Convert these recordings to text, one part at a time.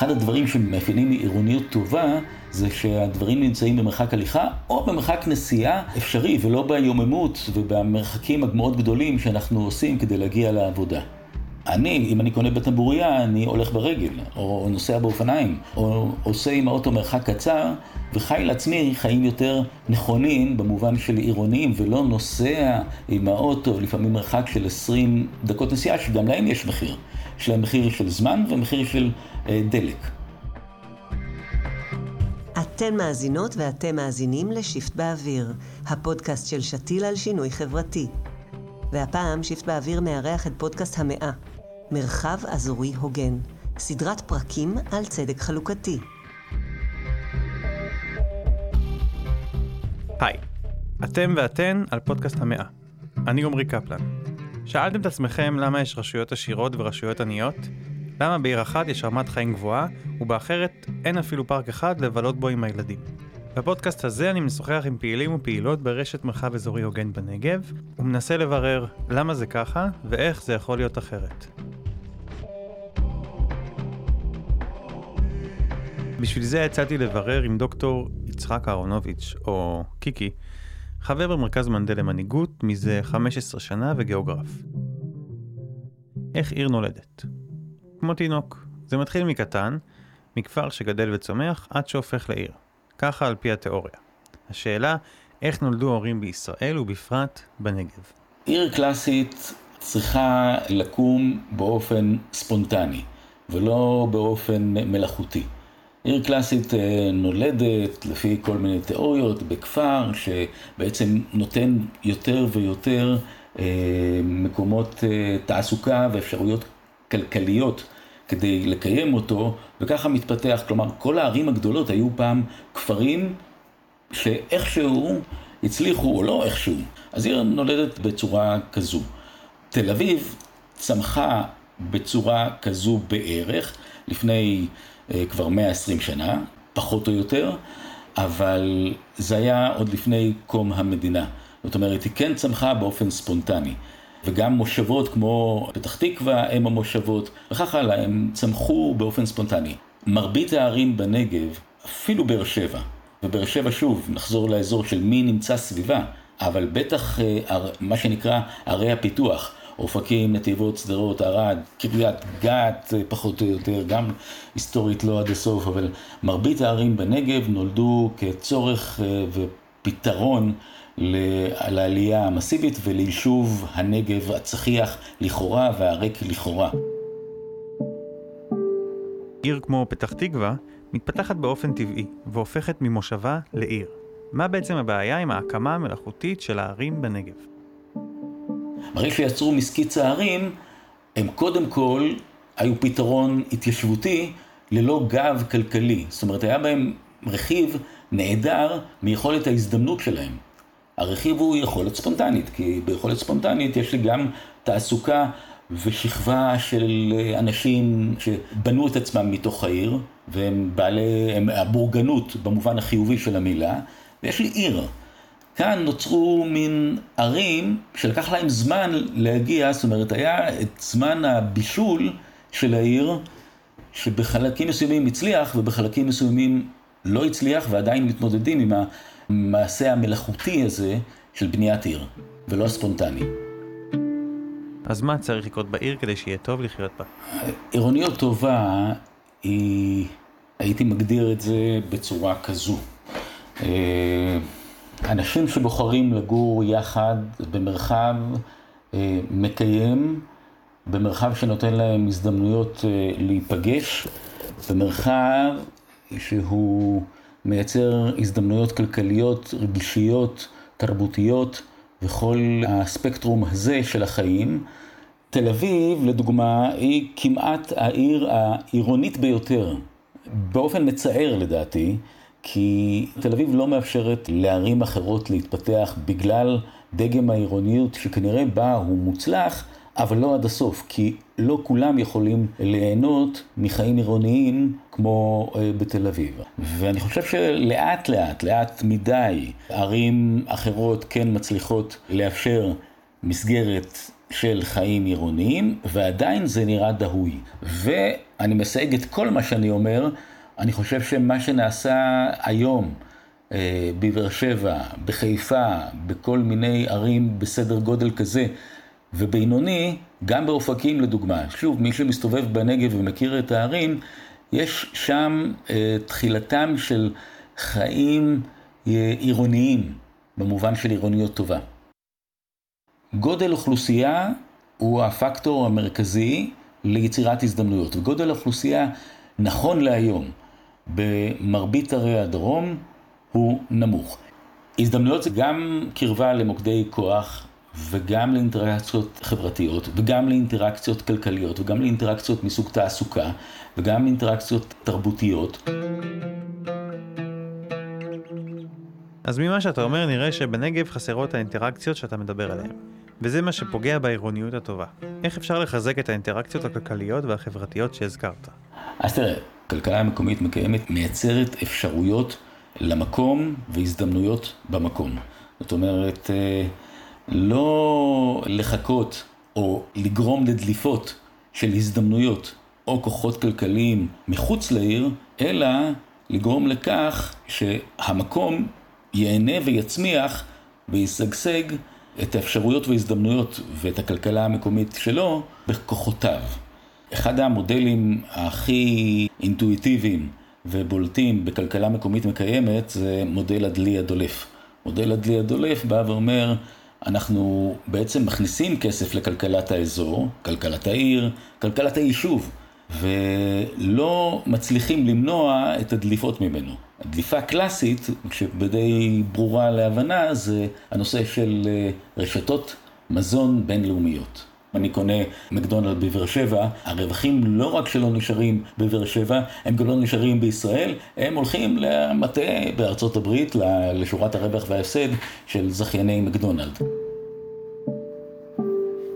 אחד הדברים שמאפיינים עירוניות טובה, זה שהדברים נמצאים במרחק הליכה או במרחק נסיעה אפשרי, ולא ביוממות ובמרחקים המאוד גדולים שאנחנו עושים כדי להגיע לעבודה. אני, אם אני קונה בטמבוריה, אני הולך ברגל, או נוסע באופניים, או עושה עם האוטו מרחק קצר, וחי לעצמי חיים יותר נכונים במובן של עירוניים, ולא נוסע עם האוטו לפעמים מרחק של 20 דקות נסיעה, שגם להם יש מחיר. יש להם מחיר של זמן ומחיר של אה, דלק. אתן מאזינות ואתם מאזינים לשיפט באוויר, הפודקאסט של שתיל על שינוי חברתי. והפעם שיפט באוויר מארח את פודקאסט המאה, מרחב אזורי הוגן, סדרת פרקים על צדק חלוקתי. היי, אתם ואתן על פודקאסט המאה. אני עמרי קפלן. שאלתם את עצמכם למה יש רשויות עשירות ורשויות עניות? למה בעיר אחת יש רמת חיים גבוהה, ובאחרת אין אפילו פארק אחד לבלות בו עם הילדים? בפודקאסט הזה אני משוחח עם פעילים ופעילות ברשת מרחב אזורי הוגן בנגב, ומנסה לברר למה זה ככה ואיך זה יכול להיות אחרת. בשביל זה יצאתי לברר עם דוקטור יצחק אהרונוביץ', או קיקי, חבר במרכז מנדל למנהיגות מזה 15 שנה וגיאוגרף. איך עיר נולדת? כמו תינוק, זה מתחיל מקטן, מכפר שגדל וצומח עד שהופך לעיר. ככה על פי התיאוריה. השאלה, איך נולדו ההורים בישראל ובפרט בנגב? עיר קלאסית צריכה לקום באופן ספונטני, ולא באופן מלאכותי. עיר קלאסית אה, נולדת לפי כל מיני תיאוריות בכפר שבעצם נותן יותר ויותר אה, מקומות אה, תעסוקה ואפשרויות כלכליות כדי לקיים אותו, וככה מתפתח. כלומר, כל הערים הגדולות היו פעם כפרים שאיכשהו הצליחו או לא איכשהו. אז עיר נולדת בצורה כזו. תל אביב צמחה בצורה כזו בערך לפני כבר 120 שנה, פחות או יותר, אבל זה היה עוד לפני קום המדינה. זאת אומרת, היא כן צמחה באופן ספונטני. וגם מושבות כמו פתח תקווה הם המושבות, וכך הלאה, הם צמחו באופן ספונטני. מרבית הערים בנגב, אפילו באר שבע, ובאר שבע שוב, נחזור לאזור של מי נמצא סביבה, אבל בטח אה, מה שנקרא ערי הפיתוח, אופקים, נתיבות, שדרות, ערד, קריית גת, אה, פחות או יותר, גם היסטורית לא עד הסוף, אבל מרבית הערים בנגב נולדו כצורך אה, ופתרון לעלייה המסיבית וליישוב הנגב הצחיח לכאורה והריק לכאורה. עיר כמו פתח תקווה מתפתחת באופן טבעי והופכת ממושבה לעיר. מה בעצם הבעיה עם ההקמה המלאכותית של הערים בנגב? ברגע שיצרו מסקיץ הערים, הם קודם כל היו פתרון התיישבותי ללא גב כלכלי. זאת אומרת, היה בהם רכיב נעדר מיכולת ההזדמנות שלהם. הרכיב הוא יכולת ספונטנית, כי ביכולת ספונטנית יש לי גם תעסוקה ושכבה של אנשים שבנו את עצמם מתוך העיר, והם בעלי, הם הבורגנות במובן החיובי של המילה, ויש לי עיר. כאן נוצרו מין ערים שלקח להם זמן להגיע, זאת אומרת, היה את זמן הבישול של העיר, שבחלקים מסוימים הצליח ובחלקים מסוימים לא הצליח, ועדיין מתמודדים עם המעשה המלאכותי הזה של בניית עיר, ולא הספונטני. אז מה צריך לקרות בעיר כדי שיהיה טוב לחיות בה? עירוניות טובה היא, הייתי מגדיר את זה בצורה כזו. אנשים שבוחרים לגור יחד במרחב אה, מקיים, במרחב שנותן להם הזדמנויות אה, להיפגש, במרחב שהוא מייצר הזדמנויות כלכליות, רגשיות, תרבותיות וכל הספקטרום הזה של החיים. תל אביב, לדוגמה, היא כמעט העיר העירונית ביותר, באופן מצער לדעתי. כי תל אביב לא מאפשרת לערים אחרות להתפתח בגלל דגם העירוניות שכנראה בה הוא מוצלח, אבל לא עד הסוף, כי לא כולם יכולים ליהנות מחיים עירוניים כמו אה, בתל אביב. ואני חושב שלאט לאט, לאט מדי, ערים אחרות כן מצליחות לאפשר מסגרת של חיים עירוניים, ועדיין זה נראה דהוי. ואני מסייג את כל מה שאני אומר, אני חושב שמה שנעשה היום אה, בבאר שבע, בחיפה, בכל מיני ערים בסדר גודל כזה, ובינוני, גם באופקים לדוגמה. שוב, מי שמסתובב בנגב ומכיר את הערים, יש שם אה, תחילתם של חיים אה, עירוניים, במובן של עירוניות טובה. גודל אוכלוסייה הוא הפקטור המרכזי ליצירת הזדמנויות, וגודל האוכלוסייה נכון להיום במרבית ערי הדרום הוא נמוך. הזדמנויות זה גם קרבה למוקדי כוח וגם לאינטראקציות חברתיות וגם לאינטראקציות כלכליות וגם לאינטראקציות מסוג תעסוקה וגם אינטראקציות תרבותיות. אז ממה שאתה אומר נראה שבנגב חסרות האינטראקציות שאתה מדבר עליהן. וזה מה שפוגע בעירוניות הטובה. איך אפשר לחזק את האינטראקציות הכלכליות והחברתיות שהזכרת? אז תראה, כלכלה מקומית מקיימת מייצרת אפשרויות למקום והזדמנויות במקום. זאת אומרת, אה, לא לחכות או לגרום לדליפות של הזדמנויות או כוחות כלכליים מחוץ לעיר, אלא לגרום לכך שהמקום ייהנה ויצמיח וישגשג את האפשרויות וההזדמנויות ואת הכלכלה המקומית שלו בכוחותיו. אחד המודלים הכי אינטואיטיביים ובולטים בכלכלה מקומית מקיימת זה מודל הדלי הדולף. מודל הדלי הדולף בא ואומר, אנחנו בעצם מכניסים כסף לכלכלת האזור, כלכלת העיר, כלכלת היישוב, ולא מצליחים למנוע את הדליפות ממנו. הדליפה הקלאסית, שדי ברורה להבנה, זה הנושא של אה, רשתות מזון בינלאומיות. אני קונה מקדונלד בבאר שבע, הרווחים לא רק שלא נשארים בבאר שבע, הם גם לא נשארים בישראל, הם הולכים למטה בארצות הברית, לשורת הרווח וההפסד של זכייני מקדונלד.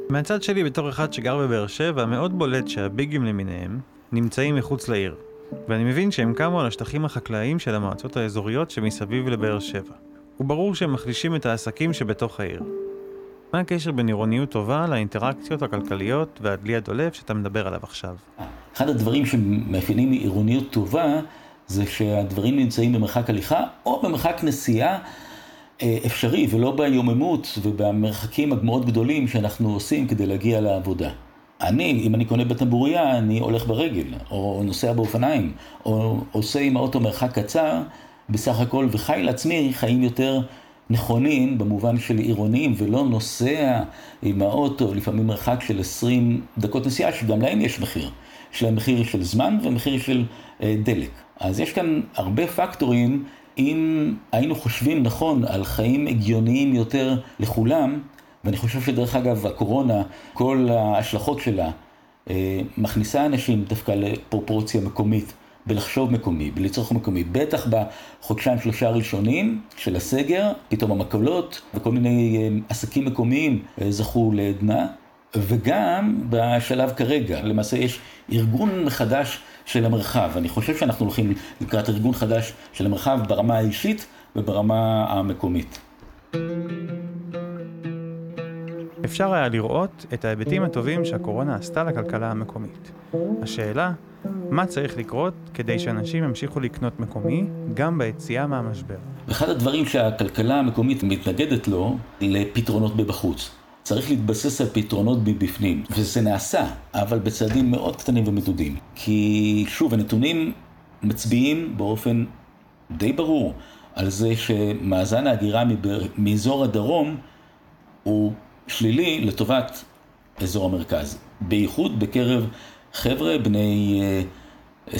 מהצד שלי, בתור אחד שגר בבאר שבע, מאוד בולט שהביגים למיניהם נמצאים מחוץ לעיר. ואני מבין שהם קמו על השטחים החקלאיים של המועצות האזוריות שמסביב לבאר שבע. וברור שהם מחלישים את העסקים שבתוך העיר. מה הקשר בין עירוניות טובה לאינטראקציות הכלכליות והדלי הדולף שאתה מדבר עליו עכשיו? אחד הדברים שמאפיינים עירוניות טובה זה שהדברים נמצאים במרחק הליכה או במרחק נסיעה אה, אפשרי ולא ביוממות ובמרחקים המאוד גדולים שאנחנו עושים כדי להגיע לעבודה. אני, אם אני קונה בטמבוריה, אני הולך ברגל, או נוסע באופניים, או עושה עם האוטו מרחק קצר, בסך הכל, וחי לעצמי חיים יותר נכונים במובן של עירוניים, ולא נוסע עם האוטו, לפעמים מרחק של 20 דקות נסיעה, שגם להם יש מחיר. יש להם מחיר של זמן ומחיר של אה, דלק. אז יש כאן הרבה פקטורים, אם היינו חושבים נכון על חיים הגיוניים יותר לכולם, ואני חושב שדרך אגב, הקורונה, כל ההשלכות שלה, אה, מכניסה אנשים דווקא לפרופורציה מקומית, בלחשוב מקומי, בלצרוך מקומי. בטח בחודשיים שלושה הראשונים של הסגר, פתאום המקלות וכל מיני אה, עסקים מקומיים אה, זכו לעדנה. וגם בשלב כרגע, למעשה יש ארגון מחדש של המרחב. אני חושב שאנחנו הולכים לקראת ארגון חדש של המרחב ברמה האישית וברמה המקומית. אפשר היה לראות את ההיבטים הטובים שהקורונה עשתה לכלכלה המקומית. השאלה, מה צריך לקרות כדי שאנשים ימשיכו לקנות מקומי גם ביציאה מהמשבר? אחד הדברים שהכלכלה המקומית מתנגדת לו, לפתרונות מבחוץ. צריך להתבסס על פתרונות מבפנים, וזה נעשה, אבל בצעדים מאוד קטנים ומדודים. כי שוב, הנתונים מצביעים באופן די ברור על זה שמאזן ההגירה מאזור הדרום הוא שלילי לטובת אזור המרכז, בייחוד בקרב חבר'ה בני 20-35. אה,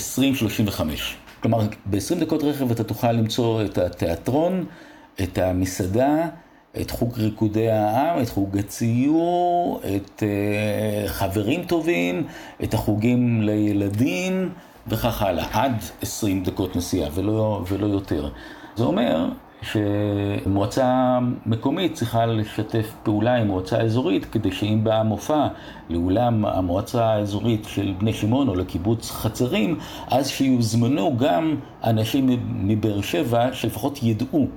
כלומר, ב-20 דקות רכב אתה תוכל למצוא את התיאטרון, את המסעדה, את חוג ריקודי העם, את חוג הציור, את uh, חברים טובים, את החוגים לילדים וכך הלאה, עד 20 דקות נסיעה ולא, ולא יותר. זה אומר שמועצה מקומית צריכה לשתף פעולה עם מועצה אזורית כדי שאם בא מופע לאולם המועצה האזורית של בני שמעון או לקיבוץ חצרים, אז שיוזמנו גם אנשים מבאר שבע שלפחות ידעו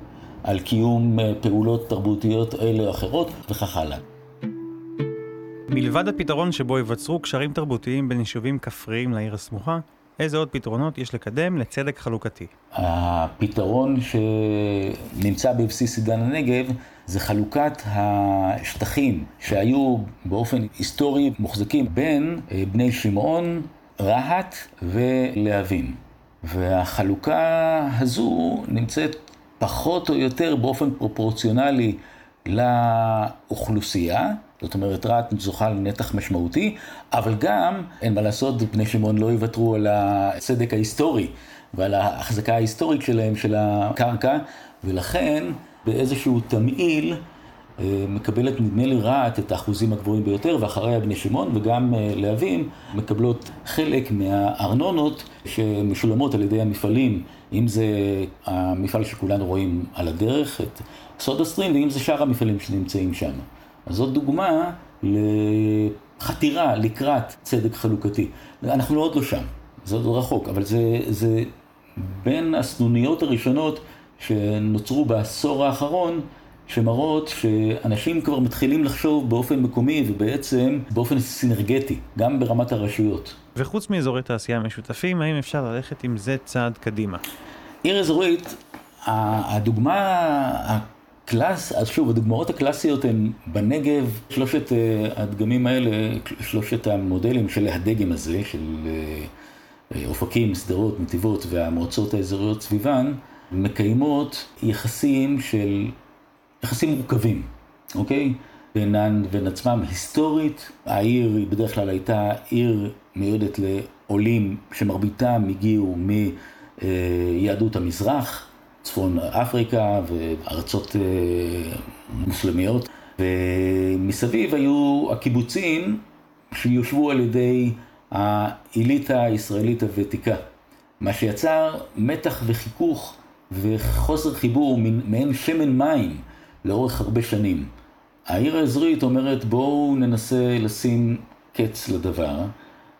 על קיום אה, פעולות תרבותיות אלה או אחרות וכך הלאה. מלבד הפתרון שבו ייווצרו קשרים תרבותיים בין יישובים כפריים לעיר הסמוכה, איזה עוד פתרונות יש לקדם לצדק חלוקתי? הפתרון שנמצא בבסיס עידן הנגב זה חלוקת השטחים שהיו באופן היסטורי מוחזקים בין אה, בני שמעון, רהט ולהבים. והחלוקה הזו נמצאת פחות או יותר באופן פרופורציונלי לאוכלוסייה, זאת אומרת רהט זוכה לנתח משמעותי, אבל גם, אין מה לעשות, בני שמעון לא יוותרו על הצדק ההיסטורי ועל ההחזקה ההיסטורית שלהם של הקרקע, ולכן באיזשהו תמהיל מקבלת נדמה לי רהט את האחוזים הגבוהים ביותר, ואחריה בני שמעון וגם אה, להבים מקבלות חלק מהארנונות שמשולמות על ידי המפעלים, אם זה המפעל שכולנו רואים על הדרך, את סודה סטרים, ואם זה שאר המפעלים שנמצאים שם. אז זאת דוגמה לחתירה לקראת צדק חלוקתי. אנחנו עוד לא שם, זה עוד רחוק, אבל זה, זה בין הסנוניות הראשונות שנוצרו בעשור האחרון, שמראות שאנשים כבר מתחילים לחשוב באופן מקומי ובעצם באופן סינרגטי, גם ברמת הרשויות. וחוץ מאזורי תעשייה משותפים, האם אפשר ללכת עם זה צעד קדימה? עיר אזורית, הדוגמה הקלאס, אז שוב, הדוגמאות הקלאסיות הן בנגב, שלושת אה, הדגמים האלה, שלושת המודלים של הדגם הזה, של אה, אופקים, שדרות, נתיבות והמועצות האזוריות סביבן, מקיימות יחסים של, יחסים מורכבים, אוקיי? בינן ובין עצמם. היסטורית, העיר היא בדרך כלל הייתה עיר מיועדת לעולים שמרביתם הגיעו מיהדות המזרח, צפון אפריקה וארצות אה, מוסלמיות, ומסביב היו הקיבוצים שיושבו על ידי האליטה הישראלית הוותיקה, מה שיצר מתח וחיכוך וחוסר חיבור, מעין שמן מים, לאורך הרבה שנים. העיר האזורית אומרת בואו ננסה לשים קץ לדבר,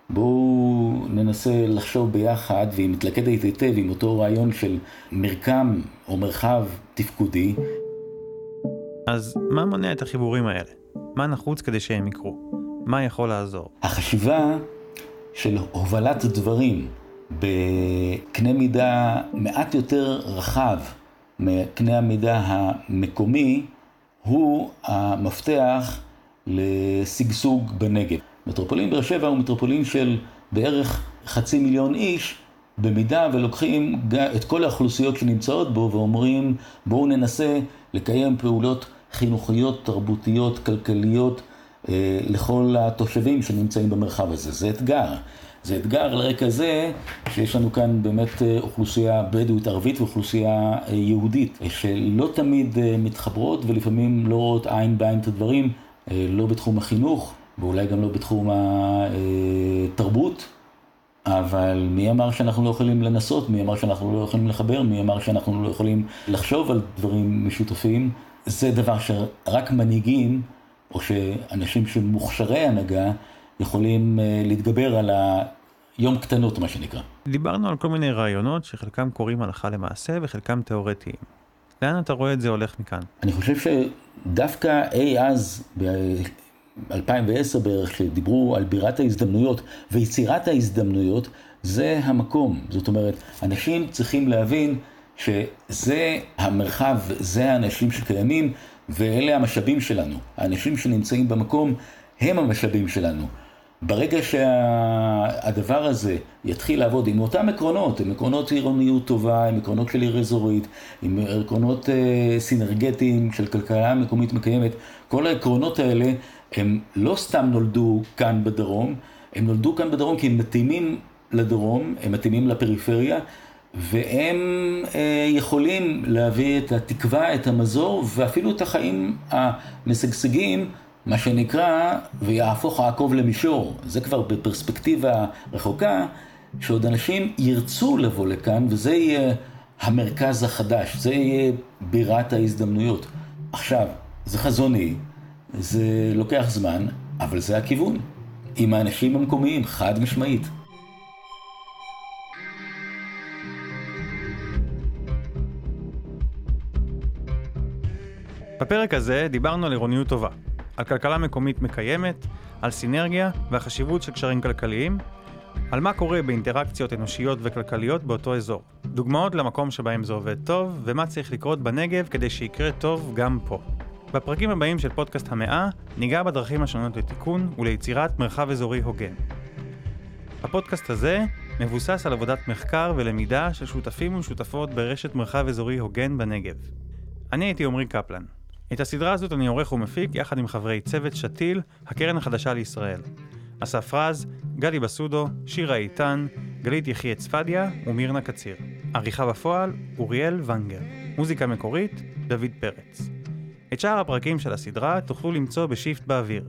בואו ננסה לחשוב ביחד, והיא מתלכדת היטב עם אותו רעיון של מרקם או מרחב תפקודי. אז מה מונע את החיבורים האלה? מה נחוץ כדי שהם יקרו? מה יכול לעזור? החשיבה של הובלת דברים בקנה מידה מעט יותר רחב מקנה המידה המקומי, הוא המפתח לשגשוג בנגב. מטרופולין באר שבע הוא מטרופולין של בערך חצי מיליון איש, במידה ולוקחים את כל האוכלוסיות שנמצאות בו ואומרים בואו ננסה לקיים פעולות חינוכיות, תרבותיות, כלכליות אה, לכל התושבים שנמצאים במרחב הזה. זה אתגר. זה אתגר על רקע זה שיש לנו כאן באמת אה, אוכלוסייה בדואית ערבית ואוכלוסייה אה, יהודית, שלא תמיד מתחברות ולפעמים לא רואות עין בעין את הדברים, לא בתחום החינוך ואולי גם לא בתחום התרבות. אבל מי אמר שאנחנו לא יכולים לנסות? מי אמר שאנחנו לא יכולים לחבר? מי אמר שאנחנו לא יכולים לחשוב על דברים משותפים? זה דבר שרק מנהיגים, או שאנשים שמוכשרי הנהגה, יכולים אה, להתגבר על היום קטנות, מה שנקרא. דיברנו על כל מיני רעיונות שחלקם קורים הלכה למעשה וחלקם תיאורטיים. לאן אתה רואה את זה הולך מכאן? אני חושב שדווקא אי אז, ב-2010 בערך, שדיברו על בירת ההזדמנויות ויצירת ההזדמנויות, זה המקום. זאת אומרת, אנשים צריכים להבין שזה המרחב, זה האנשים שקיימים, ואלה המשאבים שלנו. האנשים שנמצאים במקום הם המשאבים שלנו. ברגע שהדבר הזה יתחיל לעבוד עם אותם עקרונות, עם עקרונות עירוניות טובה, עם עקרונות של עיר אזורית, עם עקרונות אה, סינרגטיים של כלכלה מקומית מקיימת, כל העקרונות האלה הם לא סתם נולדו כאן בדרום, הם נולדו כאן בדרום כי הם מתאימים לדרום, הם מתאימים לפריפריה, והם אה, יכולים להביא את התקווה, את המזור, ואפילו את החיים המשגשגים מה שנקרא, ויהפוך העקוב למישור. זה כבר בפרספקטיבה רחוקה, שעוד אנשים ירצו לבוא לכאן, וזה יהיה המרכז החדש, זה יהיה בירת ההזדמנויות. עכשיו, זה חזוני, זה לוקח זמן, אבל זה הכיוון. עם האנשים המקומיים, חד משמעית. בפרק הזה דיברנו על עירוניות טובה. על כלכלה מקומית מקיימת, על סינרגיה והחשיבות של קשרים כלכליים, על מה קורה באינטראקציות אנושיות וכלכליות באותו אזור, דוגמאות למקום שבהם זה עובד טוב, ומה צריך לקרות בנגב כדי שיקרה טוב גם פה. בפרקים הבאים של פודקאסט המאה ניגע בדרכים השונות לתיקון וליצירת מרחב אזורי הוגן. הפודקאסט הזה מבוסס על עבודת מחקר ולמידה של שותפים ושותפות ברשת מרחב אזורי הוגן בנגב. אני הייתי עמרי קפלן. את הסדרה הזאת אני עורך ומפיק יחד עם חברי צוות שתיל, הקרן החדשה לישראל. אסף רז, גלי בסודו, שירה איתן, גלית יחיה צפדיה ומירנה קציר. עריכה בפועל, אוריאל ונגר. מוזיקה מקורית, דוד פרץ. את שאר הפרקים של הסדרה תוכלו למצוא בשיפט באוויר,